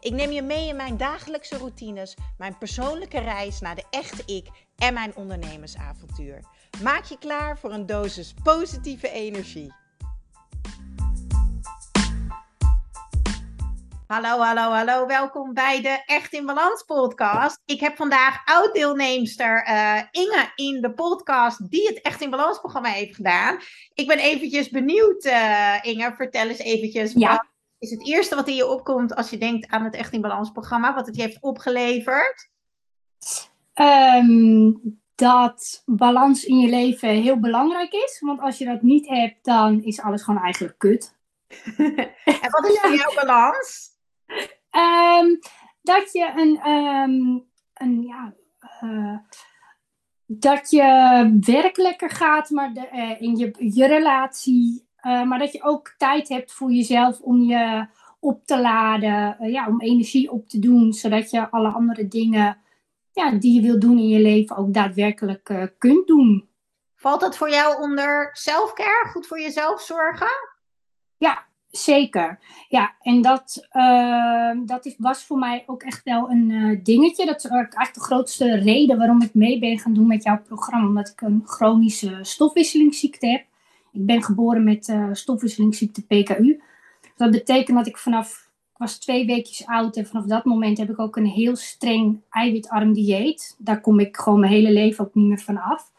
Ik neem je mee in mijn dagelijkse routines, mijn persoonlijke reis naar de echte ik en mijn ondernemersavontuur. Maak je klaar voor een dosis positieve energie. Hallo, hallo, hallo. Welkom bij de Echt in Balans podcast. Ik heb vandaag oud-deelnemster uh, Inge in de podcast die het Echt in Balans programma heeft gedaan. Ik ben eventjes benieuwd, uh, Inge. Vertel eens eventjes. Ja. Wat is het eerste wat in je opkomt als je denkt aan het Echt in Balans programma? Wat het je heeft opgeleverd? Um, dat balans in je leven heel belangrijk is. Want als je dat niet hebt, dan is alles gewoon eigenlijk kut. en wat is voor jou balans? Um, dat je een, um, een ja, uh, dat je werk lekker gaat, maar de, uh, in je, je relatie, uh, maar dat je ook tijd hebt voor jezelf om je op te laden, ja, om energie op te doen, zodat je alle andere dingen ja, die je wilt doen in je leven ook daadwerkelijk uh, kunt doen. Valt dat voor jou onder selfcare? Goed voor jezelf zorgen? Ja, zeker. Ja, en dat, dat is, was voor mij ook echt wel een dingetje. Dat is eigenlijk de grootste reden waarom ik mee ben gaan doen met jouw programma. Omdat ik een chronische stofwisselingsziekte heb. Ik ben geboren met stofwisselingsziekte PKU. Dat betekent dat ik vanaf was twee weekjes oud en vanaf dat moment heb ik ook een heel streng eiwitarm dieet. Daar kom ik gewoon mijn hele leven ook niet meer van af.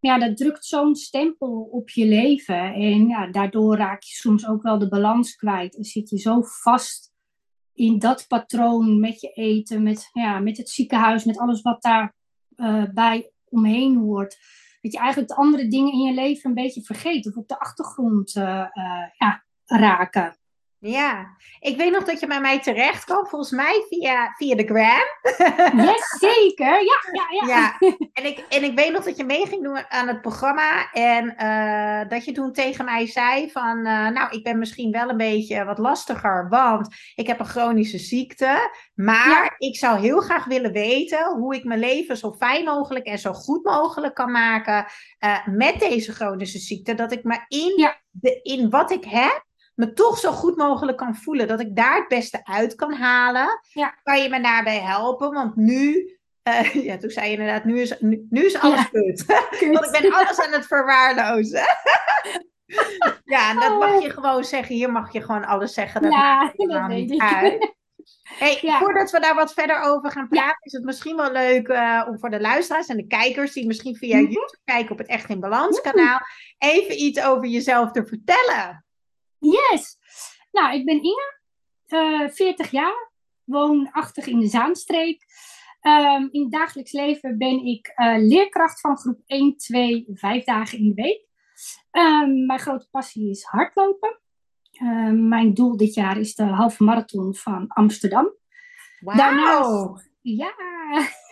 Ja, dat drukt zo'n stempel op je leven en ja, daardoor raak je soms ook wel de balans kwijt en zit je zo vast in dat patroon met je eten, met, ja, met het ziekenhuis, met alles wat daarbij uh, bij omheen hoort. Dat je eigenlijk de andere dingen in je leven een beetje vergeet of op de achtergrond uh, uh, ja, raken. Ja, ik weet nog dat je bij mij terecht kwam, volgens mij via, via de gram. Yes, zeker. Ja, ja, ja. ja. En, ik, en ik weet nog dat je mee ging doen aan het programma. En uh, dat je toen tegen mij zei van, uh, nou, ik ben misschien wel een beetje wat lastiger, want ik heb een chronische ziekte. Maar ja. ik zou heel graag willen weten hoe ik mijn leven zo fijn mogelijk en zo goed mogelijk kan maken uh, met deze chronische ziekte. Dat ik me in, ja. de, in wat ik heb, me toch zo goed mogelijk kan voelen. Dat ik daar het beste uit kan halen. Ja. Kan je me daarbij helpen? Want nu, uh, ja, toen zei je inderdaad, nu is, nu, nu is alles ja. kut. Want ik ben alles aan het verwaarlozen. ja, en dat mag je gewoon zeggen. Hier mag je gewoon alles zeggen. Dat ja, dat weet ik. Uit. Hey, ja. Voordat we daar wat verder over gaan praten, is het misschien wel leuk uh, om voor de luisteraars en de kijkers die misschien via mm-hmm. YouTube kijken op het Echt in Balans kanaal, even iets over jezelf te vertellen. Yes! Nou, ik ben Inge, uh, 40 jaar, woonachtig in de Zaanstreek. Um, in het dagelijks leven ben ik uh, leerkracht van groep 1, 2, 5 dagen in de week. Um, mijn grote passie is hardlopen. Uh, mijn doel dit jaar is de halve marathon van Amsterdam. Daarnaast, ja.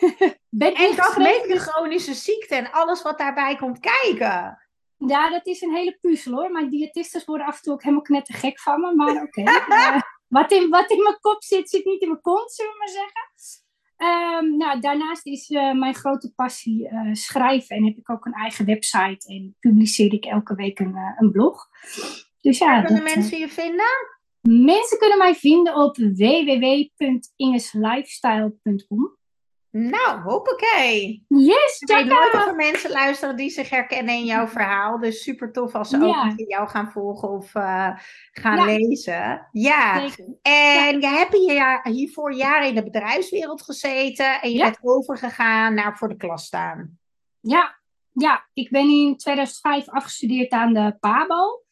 ben en dat met je chronische ziekte en alles wat daarbij komt kijken. Ja, dat is een hele puzzel hoor. Mijn diëtistes worden af en toe ook helemaal knettergek van me. Maar oké. Okay. uh, wat, in, wat in mijn kop zit, zit niet in mijn kont, zullen we maar zeggen. Um, nou, daarnaast is uh, mijn grote passie uh, schrijven. En heb ik ook een eigen website. En publiceer ik elke week een, een blog. Dus ja, Waar kunnen dat, mensen je vinden? Mensen kunnen mij vinden op www.ingeslifestyle.com. Nou, hoppakee. Yes, Ik weet nooit of er mensen luisteren die zich herkennen in jouw verhaal. Dus super tof als ze ja. ook jou gaan volgen of uh, gaan ja. lezen. Ja, Zeker. en ja. je hebt hier, hiervoor jaren in de bedrijfswereld gezeten. En je bent overgegaan naar voor de klas staan. Ja, ja, ik ben in 2005 afgestudeerd aan de PABO.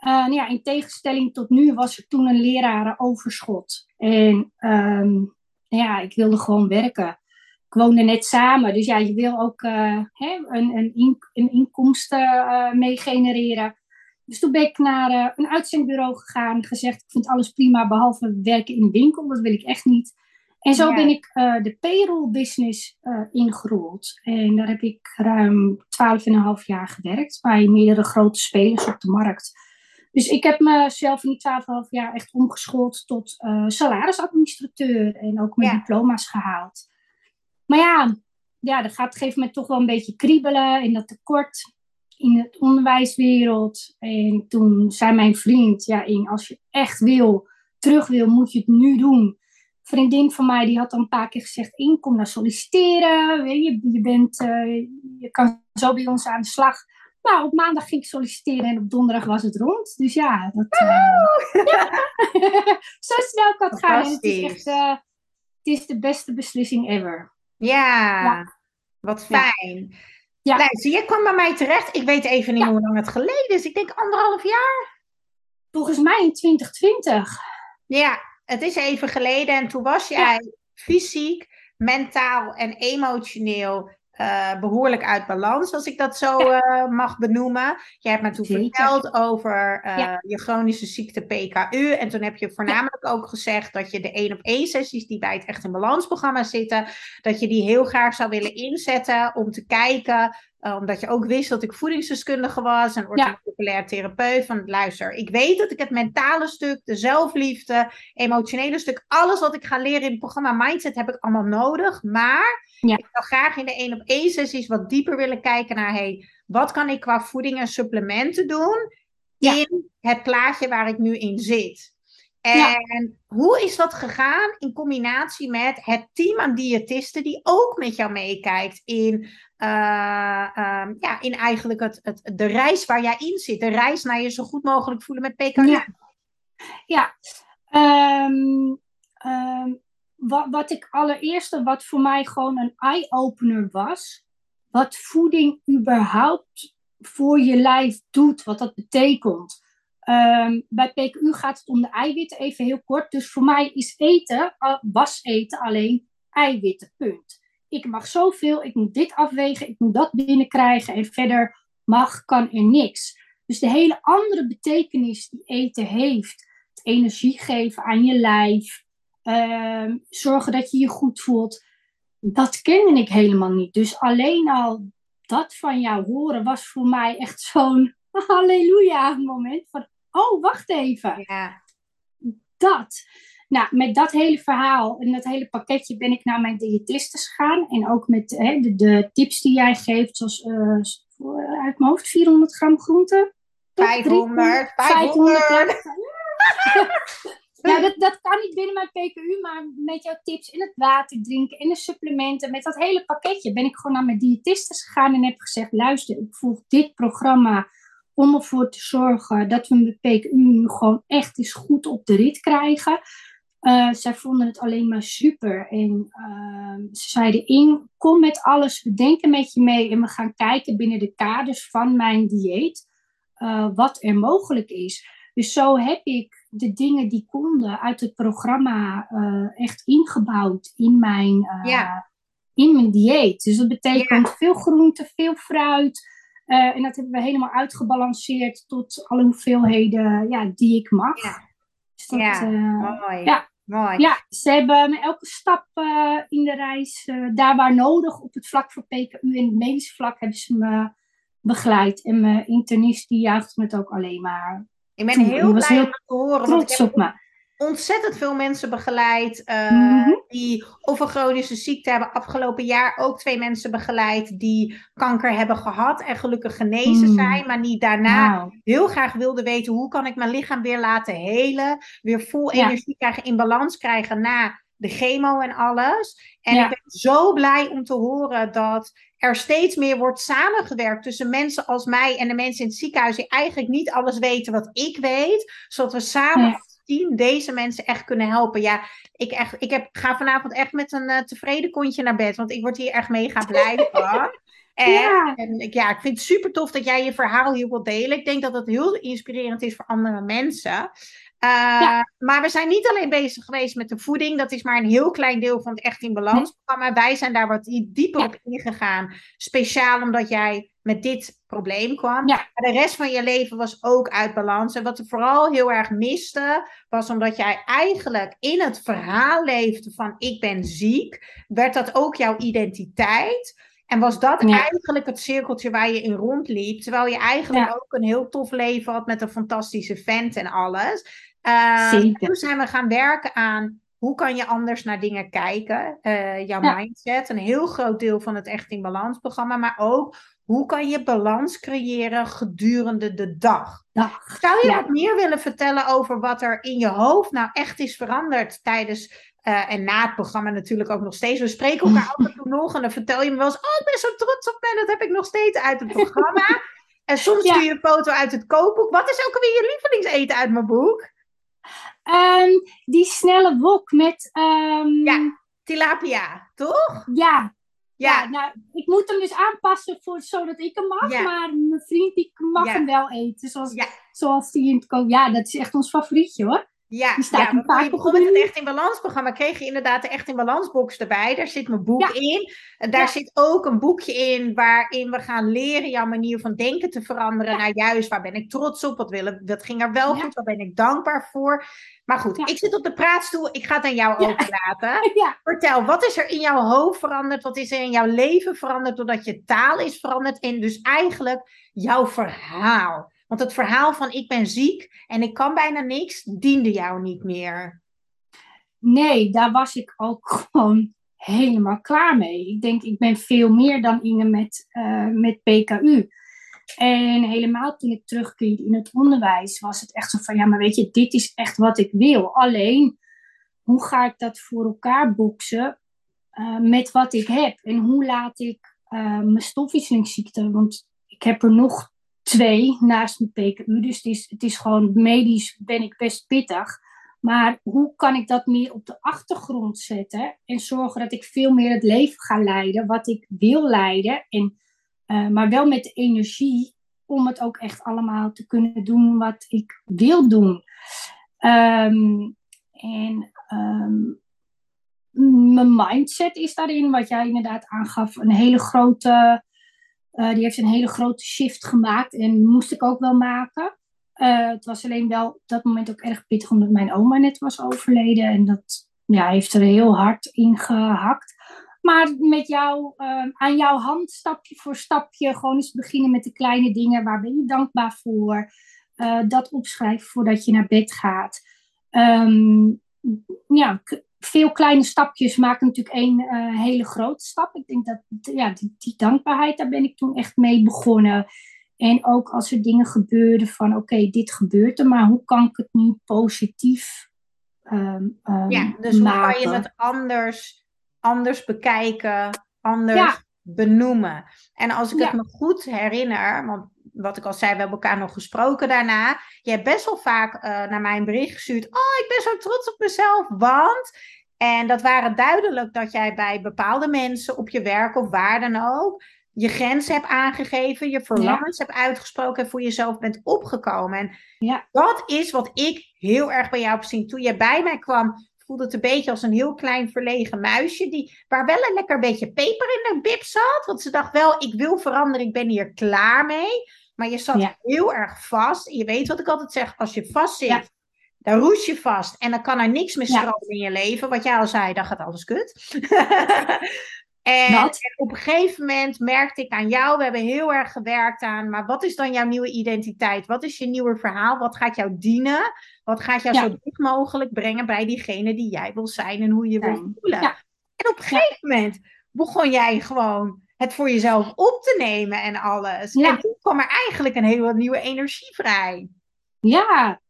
Uh, ja, in tegenstelling tot nu was er toen een lerarenoverschot. En um, ja, ik wilde gewoon werken ik woonde net samen. Dus ja, je wil ook uh, hè, een, een, in, een inkomsten uh, mee genereren. Dus toen ben ik naar uh, een uitzendbureau gegaan. Gezegd, ik vind alles prima behalve werken in de winkel. Dat wil ik echt niet. En zo ben ik de payroll business ingerold. En daar heb ik ruim 12,5 jaar gewerkt bij meerdere grote spelers op de markt. Dus ik heb mezelf in die 12,5 jaar echt omgeschoold tot salarisadministrateur en ook mijn diploma's gehaald. Maar ja, ja, dat gaat op een gegeven moment toch wel een beetje kriebelen in dat tekort in het onderwijswereld. En toen zei mijn vriend, ja, als je echt wil, terug wil, moet je het nu doen vriendin van mij die had dan een paar keer gezegd: kom naar solliciteren. Je, je, bent, uh, je kan zo bij ons aan de slag. Nou, op maandag ging ik solliciteren en op donderdag was het rond. Dus ja, dat, uh, ja. zo snel kan het gaan. Het is echt uh, het is de beste beslissing ever. Ja, ja. wat fijn. Ja. Luister, je kwam bij mij terecht. Ik weet even niet hoe lang het geleden is. Ik denk anderhalf jaar. Volgens mij in 2020. Ja, het is even geleden en toen was jij fysiek, mentaal en emotioneel uh, behoorlijk uit balans, als ik dat zo uh, mag benoemen. Jij hebt me toen verteld over uh, je chronische ziekte PKU. En toen heb je voornamelijk ook gezegd dat je de één op één sessies die bij het Echt in Balans programma zitten, dat je die heel graag zou willen inzetten om te kijken uh, omdat je ook wist dat ik voedingsdeskundige was en orthomoleculair therapeut. Van luister, ik weet dat ik het mentale stuk, de zelfliefde, emotionele stuk, alles wat ik ga leren in het programma Mindset heb ik allemaal nodig. Maar ik zou graag in de één op één sessies wat dieper willen kijken naar hey, wat kan ik qua voeding en supplementen doen in het plaatje waar ik nu in zit. En hoe is dat gegaan in combinatie met het team aan diëtisten die ook met jou meekijkt in, uh, ja, in eigenlijk het, het, de reis waar jij in zit, de reis naar je zo goed mogelijk voelen met PKU? Ja, ja. Um, wat, wat ik allereerst, wat voor mij gewoon een eye-opener was, wat voeding überhaupt voor je lijf doet, wat dat betekent. Bij PKU gaat het om de eiwitten, even heel kort. Dus voor mij is eten, was eten alleen eiwitten, punt. Ik mag zoveel, ik moet dit afwegen, ik moet dat binnenkrijgen en verder mag, kan er niks. Dus de hele andere betekenis die eten heeft, het energie geven aan je lijf, um, zorgen dat je je goed voelt, dat kende ik helemaal niet. Dus alleen al dat van jou horen was voor mij echt zo'n halleluja moment van oh, wacht even. Ja. Dat. Nou, met dat hele verhaal en dat hele pakketje ben ik naar mijn diëtisten gegaan. En ook met hè, de, de, tips die jij geeft, zoals uh, uit mijn hoofd 400 gram groente. 500, 500. 500 ja, dat, dat kan niet binnen mijn PKU, maar met jouw tips in het water drinken, in de supplementen, met dat hele pakketje ben ik gewoon naar mijn diëtisten gegaan en heb gezegd, luister, ik volg dit programma om ervoor te zorgen dat we met PKU nu gewoon echt eens goed op de rit krijgen. Uh, zij vonden het alleen maar super. En uh, ze zeiden in, kom met alles, we denken met je mee en we gaan kijken binnen de kaders van mijn dieet uh, wat er mogelijk is. Dus zo heb ik de dingen die konden uit het programma uh, echt ingebouwd in mijn, ja. in mijn dieet. Dus dat betekent ja. veel groente, veel fruit, en dat hebben we helemaal uitgebalanceerd tot alle hoeveelheden ja, die ik mag. Ja, dus dat, ja uh, mooi. Ja. Mooi. Ja, ze hebben me elke stap uh, in de reis, daar waar nodig, op het vlak voor PKU en het medische vlak, hebben ze me begeleid. En mijn internist die juicht me het ook alleen maar. Ik ben heel blij om te horen. Trots op me ontzettend veel mensen begeleid uh, mm-hmm. die of een chronische ziekte hebben. Afgelopen jaar ook twee mensen begeleid die kanker hebben gehad en gelukkig genezen mm. zijn, maar die daarna wow. heel graag wilden weten hoe kan ik mijn lichaam weer laten helen, weer vol ja. energie krijgen, in balans krijgen na de chemo en alles. En ja. ik ben zo blij om te horen dat er steeds meer wordt samengewerkt tussen mensen als mij en de mensen in het ziekenhuis die eigenlijk niet alles weten wat ik weet, zodat we samen ja team deze mensen echt kunnen helpen. Ja, ik, echt, ik heb, ga vanavond echt met een uh, tevreden kontje naar bed, want ik word hier echt mega blij van. En, ja. en ik, ja, ik vind het super tof dat jij je verhaal hier wilt delen. Ik denk dat het heel inspirerend is voor andere mensen. Uh, Maar we zijn niet alleen bezig geweest met de voeding. Dat is maar een heel klein deel van het Echt in Balans programma. Wij zijn daar wat dieper op ingegaan. Speciaal omdat jij met dit probleem kwam. Ja. de rest van je leven was ook uit balans. En wat er vooral heel erg miste, was omdat jij eigenlijk in het verhaal leefde van ik ben ziek. Werd dat ook jouw identiteit. En was dat eigenlijk het cirkeltje waar je in rondliep? Terwijl je eigenlijk ook een heel tof leven had met een fantastische vent en alles. Uh, toen zijn we gaan werken aan hoe kan je anders naar dingen kijken. Uh, jouw mindset, een heel groot deel van het Echt in Balans programma. Maar ook hoe kan je balans creëren gedurende de dag. dag. Zou je wat meer willen vertellen over wat er in je hoofd nou echt is veranderd tijdens uh, en na het programma natuurlijk ook nog steeds. We spreken elkaar af en toe nog en dan vertel je me wel eens: Oh, ik ben zo trots op mij. Dat heb ik nog steeds uit het programma. en soms stuur je een foto uit het kookboek. Wat is ook alweer je lievelingseten uit mijn boek? Um, die snelle wok met. Um... Ja, tilapia, toch? Ja. Ja. nou, ik moet hem dus aanpassen voor, zodat ik hem mag. Ja. Maar mijn vriend die mag hem wel eten. Zoals, zoals die in het kook. Ja, dat is echt ons favorietje hoor. Ja, die staat ja je begon met het Echt in Balans programma, kreeg je inderdaad de Echt in Balans box erbij. Daar zit mijn boek in. En daar zit ook een boekje in waarin we gaan leren jouw manier van denken te veranderen. Naar juist, waar ben ik trots op? Wat, willen, wat ging er wel goed? Waar ben ik dankbaar voor? Maar goed, ik zit op de praatstoel. Ik ga het aan jou overlaten. Vertel, wat is er in jouw hoofd veranderd? Wat is er in jouw leven veranderd doordat je taal is veranderd? En dus eigenlijk jouw verhaal. Want het verhaal van ik ben ziek en ik kan bijna niks, diende jou niet meer. Nee, daar was ik ook gewoon helemaal klaar mee. Ik denk, ik ben veel meer dan Inge met, uh, met PKU. En helemaal toen ik terugkeerde in het onderwijs, was het echt zo van, ja, maar weet je, dit is echt wat ik wil. Alleen, hoe ga ik dat voor elkaar boksen uh, met wat ik heb? En hoe laat ik uh, mijn stofwisselingsziekte, want ik heb er nog twee naast mijn PKU. Dus het is, het is gewoon medisch ben ik best pittig. Maar hoe kan ik dat meer op de achtergrond zetten en zorgen dat ik veel meer het leven ga leiden wat ik wil leiden. En, uh, maar wel met de energie om het ook echt allemaal te kunnen doen wat ik wil doen. Um, en um, mijn mindset is daarin, wat jij inderdaad aangaf, een hele grote uh, die heeft een hele grote shift gemaakt en moest ik ook wel maken. Uh, het was alleen wel op dat moment ook erg pittig omdat mijn oma net was overleden. En dat ja, heeft er heel hard in gehakt. Maar met jou, uh, aan jouw hand, stapje voor stapje, gewoon eens beginnen met de kleine dingen. Waar ben je dankbaar voor? dat opschrijven voordat je naar bed gaat. Um, ja, veel kleine stapjes maken natuurlijk één uh, hele grote stap. Ik denk dat ja, die, die, dankbaarheid, daar ben ik toen echt mee begonnen. En ook als er dingen gebeurden van oké, dit gebeurt er, maar hoe kan ik het nu positief um, um, Ja, dus hoe kan je het anders, anders bekijken, anders benoemen. En als ik het me goed herinner, want wat ik al zei, we hebben elkaar nog gesproken daarna. Je hebt best wel vaak uh, naar mij een bericht gestuurd. Oh, ik ben zo trots op mezelf, want. En dat waren duidelijk dat jij bij bepaalde mensen op je werk of waar dan ook. je grenzen hebt aangegeven, je verlangens hebt uitgesproken en voor jezelf bent opgekomen. En ja. dat is wat ik heel erg bij jou heb gezien. Toen je bij mij kwam, voelde het een beetje als een heel klein verlegen muisje. Die, waar wel een lekker beetje peper in de bib zat. Want ze dacht wel, ik wil veranderen, ik ben hier klaar mee. Maar je zat heel erg vast. Je weet wat ik altijd zeg, als je vast zit, dan roes je vast. En dan kan er niks meer stromen in je leven. Wat jij al zei, dan gaat alles kut. en, en, op een gegeven moment merkte ik aan jou, we hebben heel erg gewerkt aan, maar wat is dan jouw nieuwe identiteit? Wat is je nieuwe verhaal? Wat gaat jou dienen? Wat gaat jou zo dicht mogelijk brengen bij diegene die jij wil zijn en hoe je wil voelen? En op een gegeven moment begon jij gewoon het voor jezelf op te nemen en alles. Ja. En toen kwam er eigenlijk een hele nieuwe energie vrij. Ja,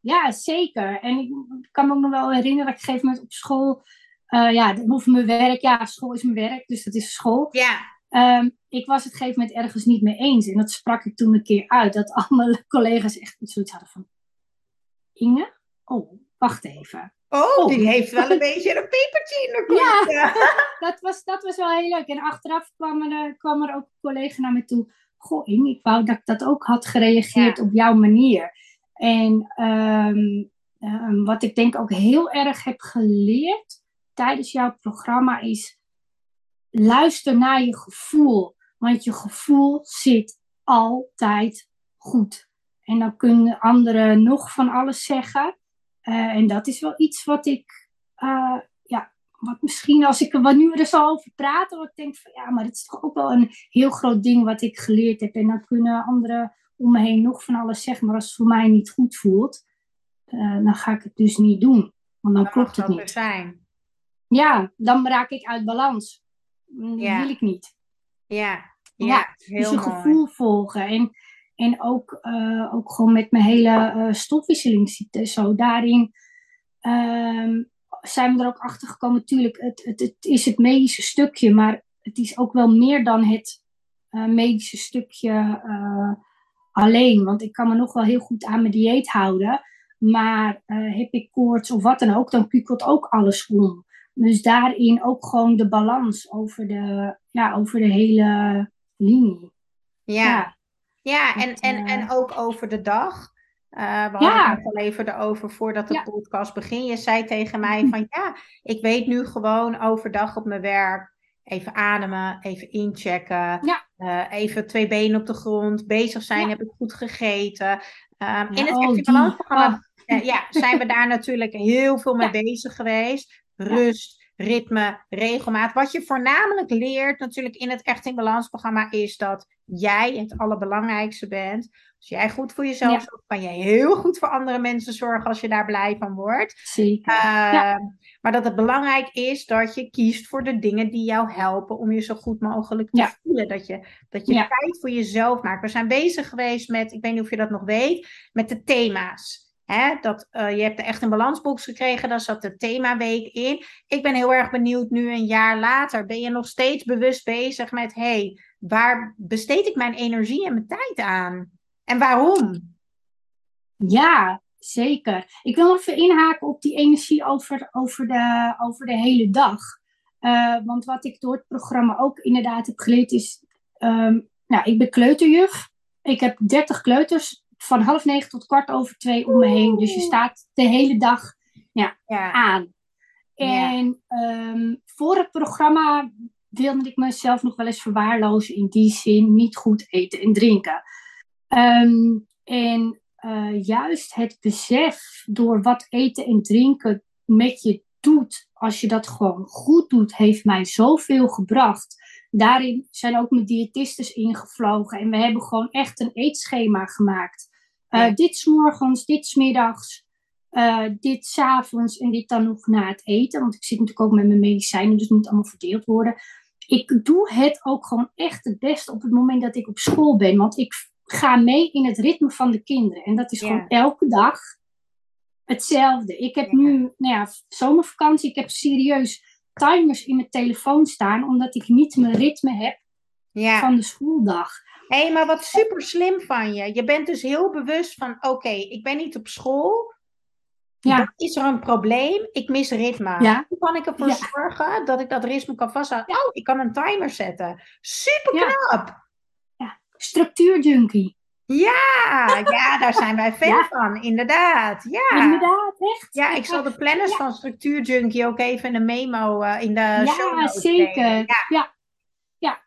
ja, zeker. En ik kan me ook nog wel herinneren dat ik op een gegeven moment op school, uh, ja, mijn werk, ja, school is mijn werk, dus dat is school. Ja. Um, ik was het op een gegeven moment ergens niet mee eens. En dat sprak ik toen een keer uit, dat alle collega's echt zoiets hadden van, Inge? Oh, wacht even. Oh, die heeft wel een beetje een pepertje in de kont. Ja, dat, was, dat was wel heel leuk. En achteraf kwam er, kwam er ook een collega naar me toe. Goh, Inge, ik wou dat ik dat ook had gereageerd op jouw manier. En um, ehm, wat ik denk ook heel erg heb geleerd tijdens jouw programma is luister naar je gevoel. Want je gevoel zit altijd goed. En dan kunnen anderen nog van alles zeggen. Eh, en dat is wel iets wat ik, uh, ja, wat misschien als ik er wat nu er zo over praten, wat ik denk van ja, maar het is toch ook wel een heel groot ding wat ik geleerd heb. En dan kunnen anderen om me heen nog van alles zeggen, maar als het voor mij niet goed voelt, uh, dan ga ik het dus niet doen. Want dan, dan klopt het niet. Zijn. Ja, dan raak ik uit balans. Dat ja. wil ik niet. Ja, ja, ja heel dus je mooi. gevoel volgen. En, en ook, uh, ook gewoon met mijn hele uh, stofwisselingsziekte. Zo daarin uh, zijn we er ook achter gekomen. Tuurlijk, het, het, het is het medische stukje, maar het is ook wel meer dan het uh, medische stukje alleen. Want ik kan me nog wel heel goed aan mijn dieet houden. Maar heb ik koorts of wat dan ook, dan kukelt ook alles om. Dus daarin ook gewoon de balans over de, ja, over de hele linie. Ja, ja, ja en, en, uh... en ook over de dag. Uh, we ja. hadden het al even erover voordat de ja. podcast begin. Je zei tegen mij van ja, ik weet nu gewoon overdag op mijn werk. Even ademen, even inchecken. Ja. Uh, even twee benen op de grond. Bezig zijn, heb ik goed gegeten. Um, in het oh, balansprogramma oh. ja, zijn we daar natuurlijk heel veel mee bezig geweest rust, ritme, regelmaat. Wat je voornamelijk leert natuurlijk in het Echt in Balans programma is dat jij het allerbelangrijkste bent. Als jij goed voor jezelf ja. zorgt, kan je heel goed voor andere mensen zorgen als je daar blij van wordt. Zeker. Uh, ja. Maar dat het belangrijk is dat je kiest voor de dingen die jou helpen om je zo goed mogelijk te ja. voelen. Dat je, dat je tijd voor jezelf maakt. We zijn bezig geweest met, ik weet niet of je dat nog weet, met de thema's. Dat, uh, je hebt echt een balansbox gekregen, daar zat de themaweek in. Ik ben heel erg benieuwd nu een jaar later. Ben je nog steeds bewust bezig met, hey, waar besteed ik mijn energie en mijn tijd aan? En waarom? Ja, zeker. Ik wil even inhaken op die energie over, over, de, over de hele dag. Uh, want wat ik door het programma ook inderdaad heb geleerd is... Um, nou, ik ben kleuterjuf. Ik heb 30 kleuters van half negen tot kwart over twee om me heen. Dus je staat de hele dag ja, ja. aan. En ja. um, voor het programma wilde ik mezelf nog wel eens verwaarlozen. In die zin niet goed eten en drinken. Um, en uh, juist het besef door wat eten en drinken met je doet, als je dat gewoon goed doet, heeft mij zoveel gebracht. Daarin zijn ook mijn diëtistes ingevlogen en we hebben gewoon echt een eetschema gemaakt. Uh, ja. Dit s'morgens, dit s'middags, uh, dit s'avonds en dit dan nog na het eten. Want ik zit natuurlijk ook met mijn medicijnen, dus het moet allemaal verdeeld worden. Ik doe het ook gewoon echt het beste op het moment dat ik op school ben. Want ik ga mee in het ritme van de kinderen. En dat is ja. gewoon elke dag hetzelfde. Ik heb ja. nu, nou ja, zomervakantie. Ik heb serieus timers in mijn telefoon staan, omdat ik niet mijn ritme heb ja. van de schooldag. Hé, hey, maar wat super slim van je. Je bent dus heel bewust van, oké, okay, ik ben niet op school. Ja. Dan is er een probleem. Ik mis ritme. Ja. Hoe kan ik ervoor Ja. zorgen dat ik dat ritme kan vasthouden? Oh, ik kan een timer zetten. Super Ja. knap. Structuurjunkie. Ja, ja, daar zijn wij fan Ja. van. Inderdaad. Ja. Inderdaad, echt. Ja, ik zal de planners Ja. van Structuur Junkie ook even in een memo eh, in de show Ja, zeker. Ja. Ja. ja.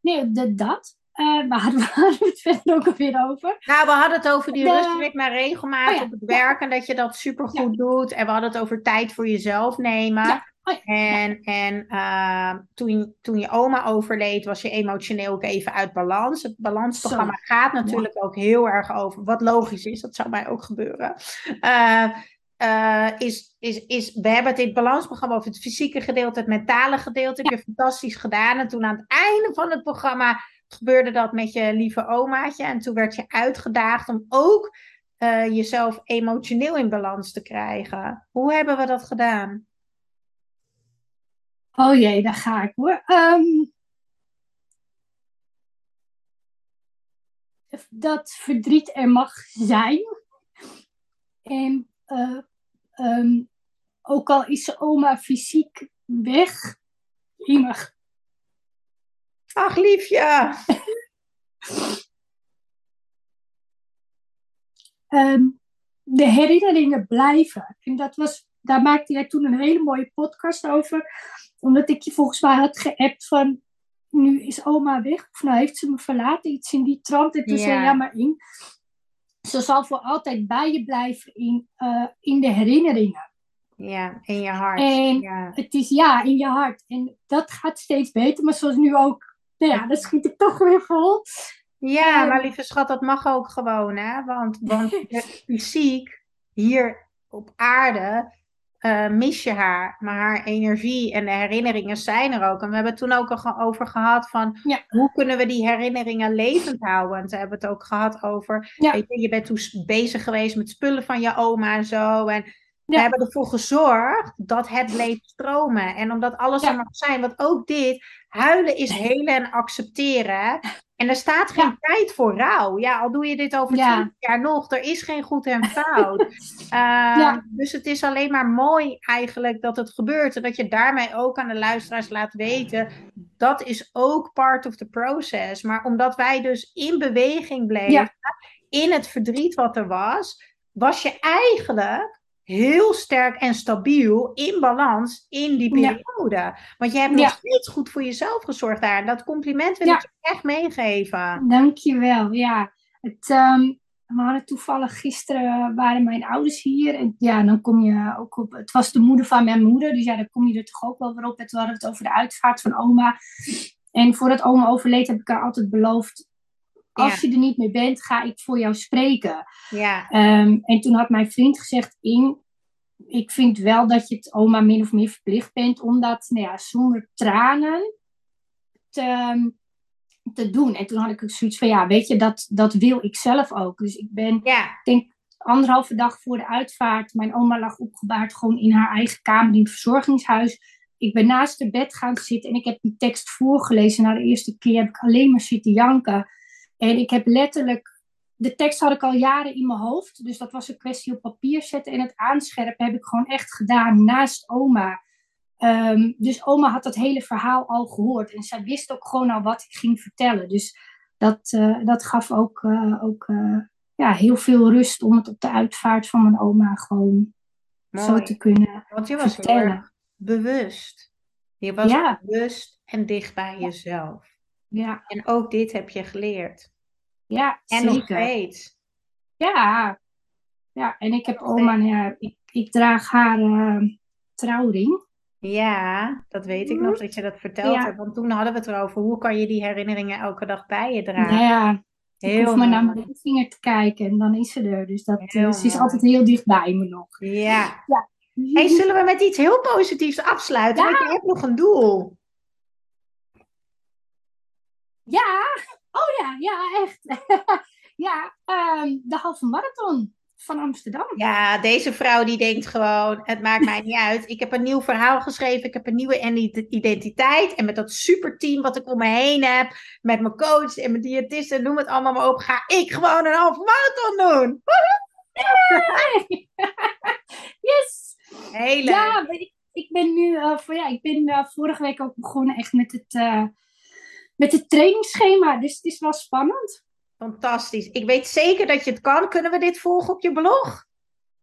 Nee, de, dat. Eh waar hadden we hadden we het verder ook alweer over? Nou, we hadden het over die De- rustritme en regelmaat Oh op het werk en dat je dat supergoed doet. En we hadden het over tijd voor jezelf nemen. Oh ja, En, en eh, toen, toen je oma overleed, was je emotioneel ook even uit balans. Het balansprogramma gaat natuurlijk ook heel erg over, wat logisch is, dat zou mij ook gebeuren. Eh, eh, is, is, is, we hebben het in het balansprogramma over het fysieke gedeelte, het mentale gedeelte. Heb je fantastisch gedaan. En toen aan het einde van het programma gebeurde dat met je lieve omaatje. En toen werd je uitgedaagd om ook eh, jezelf emotioneel in balans te krijgen. Hoe hebben we dat gedaan? Oh jee, daar ga ik hoor. Ehm, dat verdriet er mag zijn. En eh, ehm, ook al is oma fysiek weg, jemig. Ach, liefje. Ehm, de herinneringen blijven. En dat was, daar maakte jij toen een hele mooie podcast over. Omdat ik je volgens mij had geappt van, nu is oma weg. Of nou heeft ze me verlaten, iets in die trant. En toen Ja. zei ja maar in. Ze zal voor altijd bij je blijven in, eh, in de herinneringen. Ja, in je hart. En ja. het is ja, in je hart. En dat gaat steeds beter. Maar zoals nu ook, nou ja, dan schiet ik toch weer vol. Ja, Ehm, maar lieve schat, dat mag ook gewoon, hè? Want, want fysiek hier op aarde eh, mis je haar, maar haar energie en de herinneringen zijn er ook. En we hebben het toen ook al over gehad van Ja. hoe kunnen we die herinneringen levend houden? En toen hebben het ook gehad over, Ja. weet je, je bent toen bezig geweest met spullen van je oma en zo. En we hebben ervoor gezorgd dat het bleef stromen. En omdat alles er mag zijn, want ook dit, huilen is helen en accepteren. En er staat geen Ja. tijd voor rouw. Ja, al doe je dit over Ja. 20 jaar nog, er is geen goed en fout. Ehm, Ja. Dus het is alleen maar mooi eigenlijk dat het gebeurt. En dat je daarmee ook aan de luisteraars laat weten, dat is ook part of the process. Maar omdat wij dus in beweging bleven, in het verdriet wat er was, was je eigenlijk heel sterk en stabiel in balans in die Ja. periode. Want je hebt nog Ja. steeds goed voor jezelf gezorgd daar. En dat compliment wil Ja. ik je echt meegeven. Dankjewel. Ja, het, ehm, we hadden toevallig gisteren waren mijn ouders hier. En ja, dan kom je ook op. Het was de moeder van mijn moeder. Dus ja, dan kom je er toch ook wel weer op. En toen hadden we het over de uitvaart van oma. En voordat oma overleed heb ik haar altijd beloofd. Als je er niet meer bent, ga ik voor jou spreken. Ja, Ehm, en toen had mijn vriend gezegd: In, ik vind wel dat je het oma min of meer verplicht bent om dat nou ja, zonder tranen te, te doen. En toen had ik ook zoiets van: ja, weet je, dat, dat wil ik zelf ook. Dus ik ben ja, anderhalve dag voor de uitvaart. Mijn oma lag opgebaard gewoon in haar eigen kamer in het verzorgingshuis. Ik ben naast haar bed gaan zitten en ik heb die tekst voorgelezen. Na de eerste keer heb ik alleen maar zitten janken. En ik heb letterlijk... De tekst had ik al jaren in mijn hoofd. Dus dat was een kwestie op papier zetten. En het aanscherpen heb ik gewoon echt gedaan naast oma. Ehm, dus oma had dat hele verhaal al gehoord. En zij wist ook gewoon al wat ik ging vertellen. Dus dat, eh, dat gaf ook, eh, ook eh, ja, heel veel rust om het op de uitvaart van mijn oma gewoon zo te kunnen Want je was heel vertellen. erg bewust. Je was Ja. bewust en dicht bij jezelf. Ja, En ook dit heb je geleerd. ja En nog zeker. steeds. Ja. ja, en ik heb Nog oma, ja, ik, ik draag haar eh, trouwring. Ja, dat weet ik nog dat je dat verteld Ja. hebt. Want toen hadden we het erover. Hoe kan je die herinneringen elke dag bij je dragen? Nou ja, ik Heel hoef maar naar mijn ringvinger te kijken en dan is ze er. Dus dat, Heel eh, ze is mooi. altijd heel dicht bij me nog. Ja. Hey, zullen we met iets heel positiefs afsluiten? Ja. Want je hebt nog een doel. Ja, oh ja, ja, echt. ja, ehm, de halve marathon van Amsterdam. Ja, deze vrouw die denkt gewoon, het maakt mij niet uit. Ik heb een nieuw verhaal geschreven, ik heb een nieuwe identiteit. En met dat superteam wat ik om me heen heb, met mijn coach en mijn diëtist en noem het allemaal maar op, ga ik gewoon een halve marathon doen. Yes! Heel leuk. Ja, ik, ik ben nu, eh, voor, ja, ik ben eh, vorige week ook begonnen echt met het, eh, met het trainingsschema. Dus het is wel spannend. Fantastisch. Ik weet zeker dat je het kan. Kunnen we dit volgen op je blog?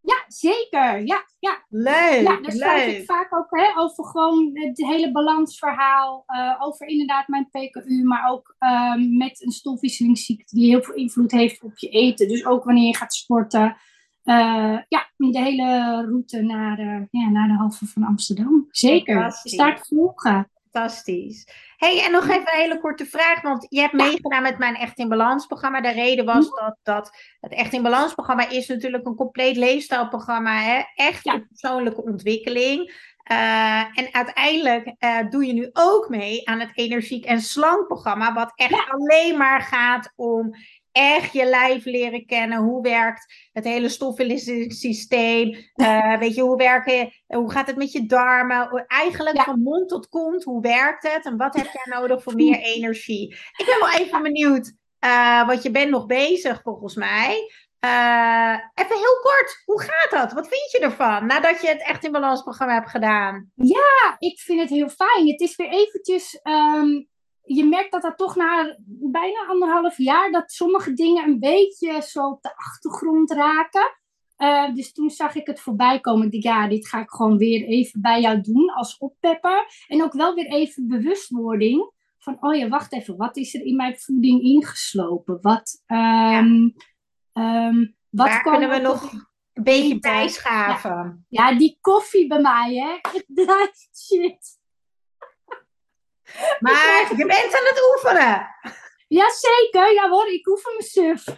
Ja, zeker. Ja, ja. Leuk, ja daar schrijf ik vaak ook hè, over gewoon het hele balansverhaal. eh, over inderdaad mijn PKU, maar ook ehm, met een stofwisselingsziekte die heel veel invloed heeft op je eten. Dus ook wanneer je gaat sporten. Eh, ja, de hele route naar, eh, ja, naar de halve van Amsterdam. Zeker. Start volgen. Fantastisch. hey, en nog even een hele korte vraag, want je hebt meegedaan met mijn Echt in Balans programma. De reden was dat, dat het Echt in Balans programma is natuurlijk een compleet leefstijlprogramma, hè? echt Ja. persoonlijke ontwikkeling. Eh, en uiteindelijk eh, doe je nu ook mee aan het Energiek en Slank programma, wat echt alleen maar gaat om echt je lijf leren kennen. Hoe werkt het hele stofwisselingssysteem? Eh, weet je, hoe, werken, hoe gaat het met je darmen? Eigenlijk Ja. van mond tot kont, hoe werkt het? En wat heb jij nodig voor meer energie? Ik ben wel even benieuwd, eh, want je bent nog bezig volgens mij. Eh, even heel kort, hoe gaat dat? Wat vind je ervan nadat je het Echt in Balans programma hebt gedaan? Ja, ik vind het heel fijn. Het is weer eventjes. ehm, je merkt dat dat toch na bijna anderhalf jaar. dat sommige dingen een beetje zo op de achtergrond raken. Eh, dus toen zag ik het voorbij komen. Ik dacht, ja, dit ga ik gewoon weer even bij jou doen als oppepper. En ook wel weer even bewustwording. Van, oh ja, wacht even. Wat is er in mijn voeding ingeslopen? Wat, um, wat Waar kunnen we nog een beetje bijschaven? Ja. ja, die koffie bij mij, hè. Shit. Maar je bent aan het oefenen. Jazeker, ja hoor, ik oefen me suf.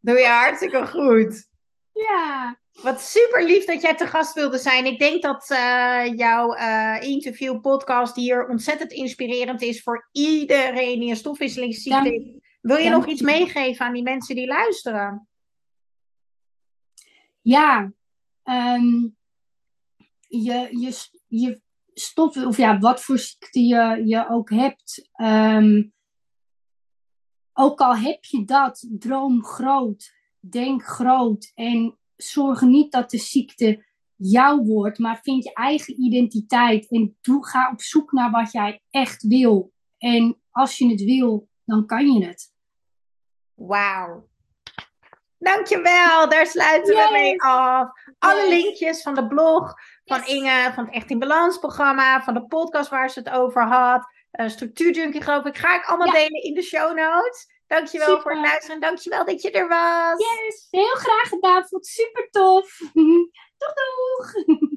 Doe je hartstikke goed. Ja. Wat super lief dat jij te gast wilde zijn. Ik denk dat uh, jouw uh, interview podcast hier ontzettend inspirerend is voor iedereen die een stofwisselingsziekte Wil je nog iets meegeven aan die mensen die luisteren? Ja, um, je, je, je stof, of ja, wat voor ziekte je, je ook hebt. Um, ook al heb je dat, droom groot, denk groot en zorg niet dat de ziekte jou wordt, maar vind je eigen identiteit en doe, ga op zoek naar wat jij echt wil. En als je het wil, dan kan je het. Wauw. Dankjewel, daar sluiten we mee af. Alle linkjes van de blog, van Inge, van het Echt in Balans programma, van de podcast waar ze het over had, uh, Structuurjunkie geloof ik, ga ik allemaal delen in de show notes. Dankjewel super. voor het luisteren. Dankjewel dat je er was. Yes, heel graag gedaan. Vond het super tof. doeg doeg.